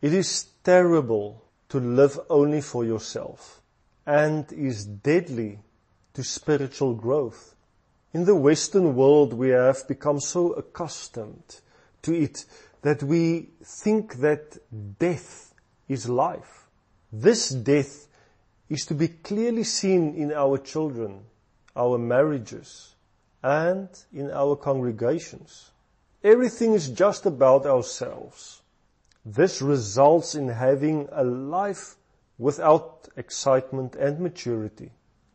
It is terrible to live only for yourself and is deadly to spiritual growth. In the Western world, we have become so accustomed to it that we think that death is life. This death is to be clearly seen in our children, our marriages, and in our congregations. Everything is just about ourselves. This results in having a life without excitement and maturity,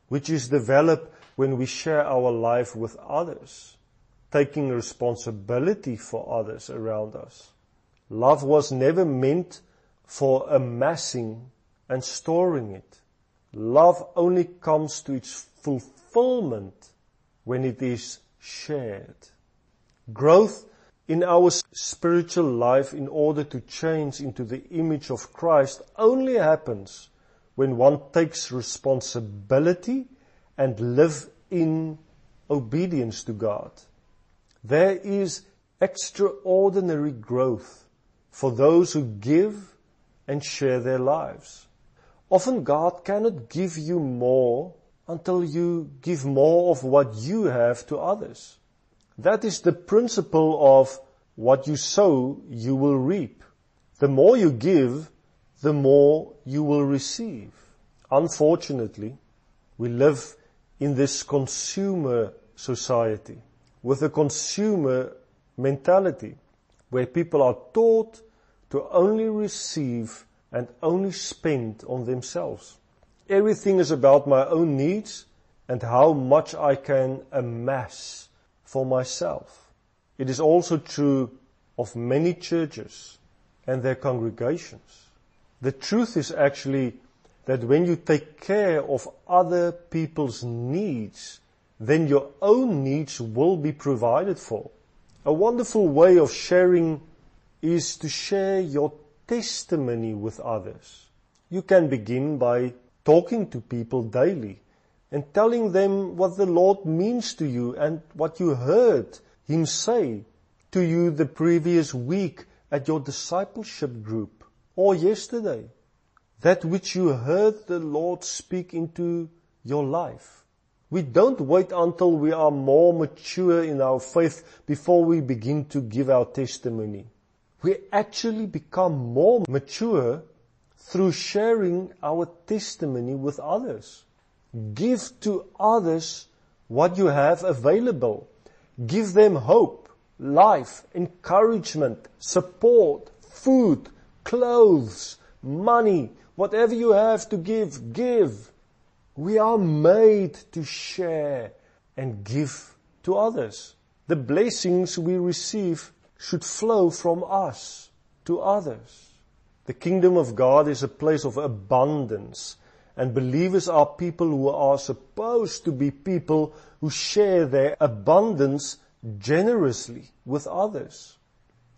which is developed when we share our life with others, taking responsibility for others around us. Love was never meant for amassing and storing it. Love only comes to its fulfillment when it is shared. Growth in our spiritual life in order to change into the image of Christ only happens when one takes responsibility and live in obedience to God. There is extraordinary growth for those who give and share their lives. Often God cannot give you more until you give more of what you have to others. That is the principle of what you sow, you will reap. The more you give, the more you will receive. Unfortunately, we live in this consumer society with a consumer mentality where people are taught to only receive and only spend on themselves. Everything is about my own needs and how much I can amass for myself. It is also true of many churches and their congregations. The truth is actually that when you take care of other people's needs, then your own needs will be provided for. A wonderful way of sharing is to share your testimony with others. You can begin by talking to people daily and telling them what the Lord means to you and what you heard Him say to you the previous week at your discipleship group or yesterday that which you heard the Lord speak into your life. We don't wait until we are more mature in our faith before we begin to give our testimony. We actually become more mature through sharing our testimony with others. Give to others what you have available. Give them hope, life, encouragement, support, food, clothes, money, Whatever you have to give, give. We are made to share and give to others. The blessings we receive should flow from us to others. The kingdom of God is a place of abundance and believers are people who are supposed to be people who share their abundance generously with others.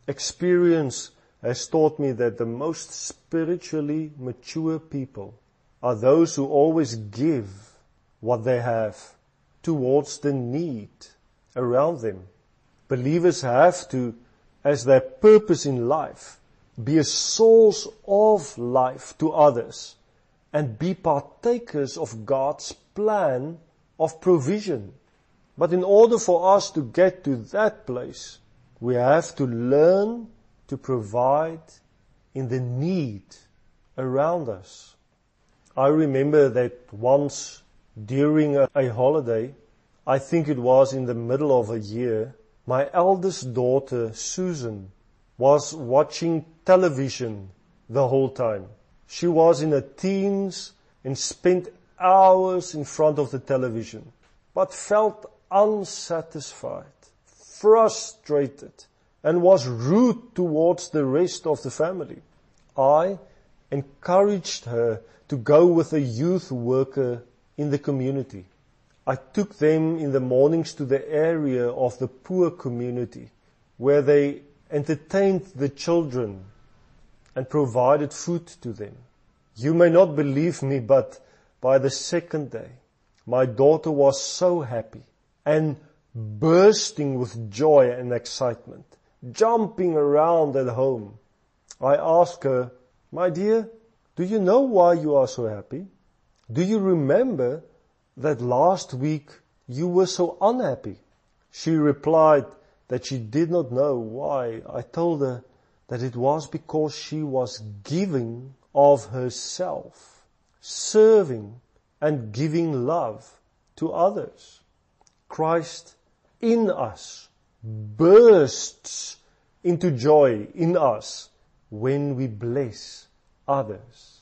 Experience has taught me that the most spiritually mature people are those who always give what they have towards the need around them. Believers have to, as their purpose in life, be a source of life to others and be partakers of God's plan of provision. But in order for us to get to that place, we have to learn to provide in the need around us. I remember that once during a, a, holiday, I think it was in the middle of a year, my eldest daughter, Susan, was watching television the whole time. She was in her teens and spent hours in front of the television, but felt unsatisfied, frustrated, and was rude towards the rest of the family. I encouraged her to go with a youth worker in the community. I took them in the mornings to the area of the poor community where they entertained the children and provided food to them. You may not believe me, but by the second day, my daughter was so happy and bursting with joy and excitement jumping around at home. I asked her, my dear, do you know why you are so happy? Do you remember that last week you were so unhappy? She replied that she did not know why. I told her that it was because she was giving of herself, serving and giving love to others. Christ in us bursts into joy in us when we bless others.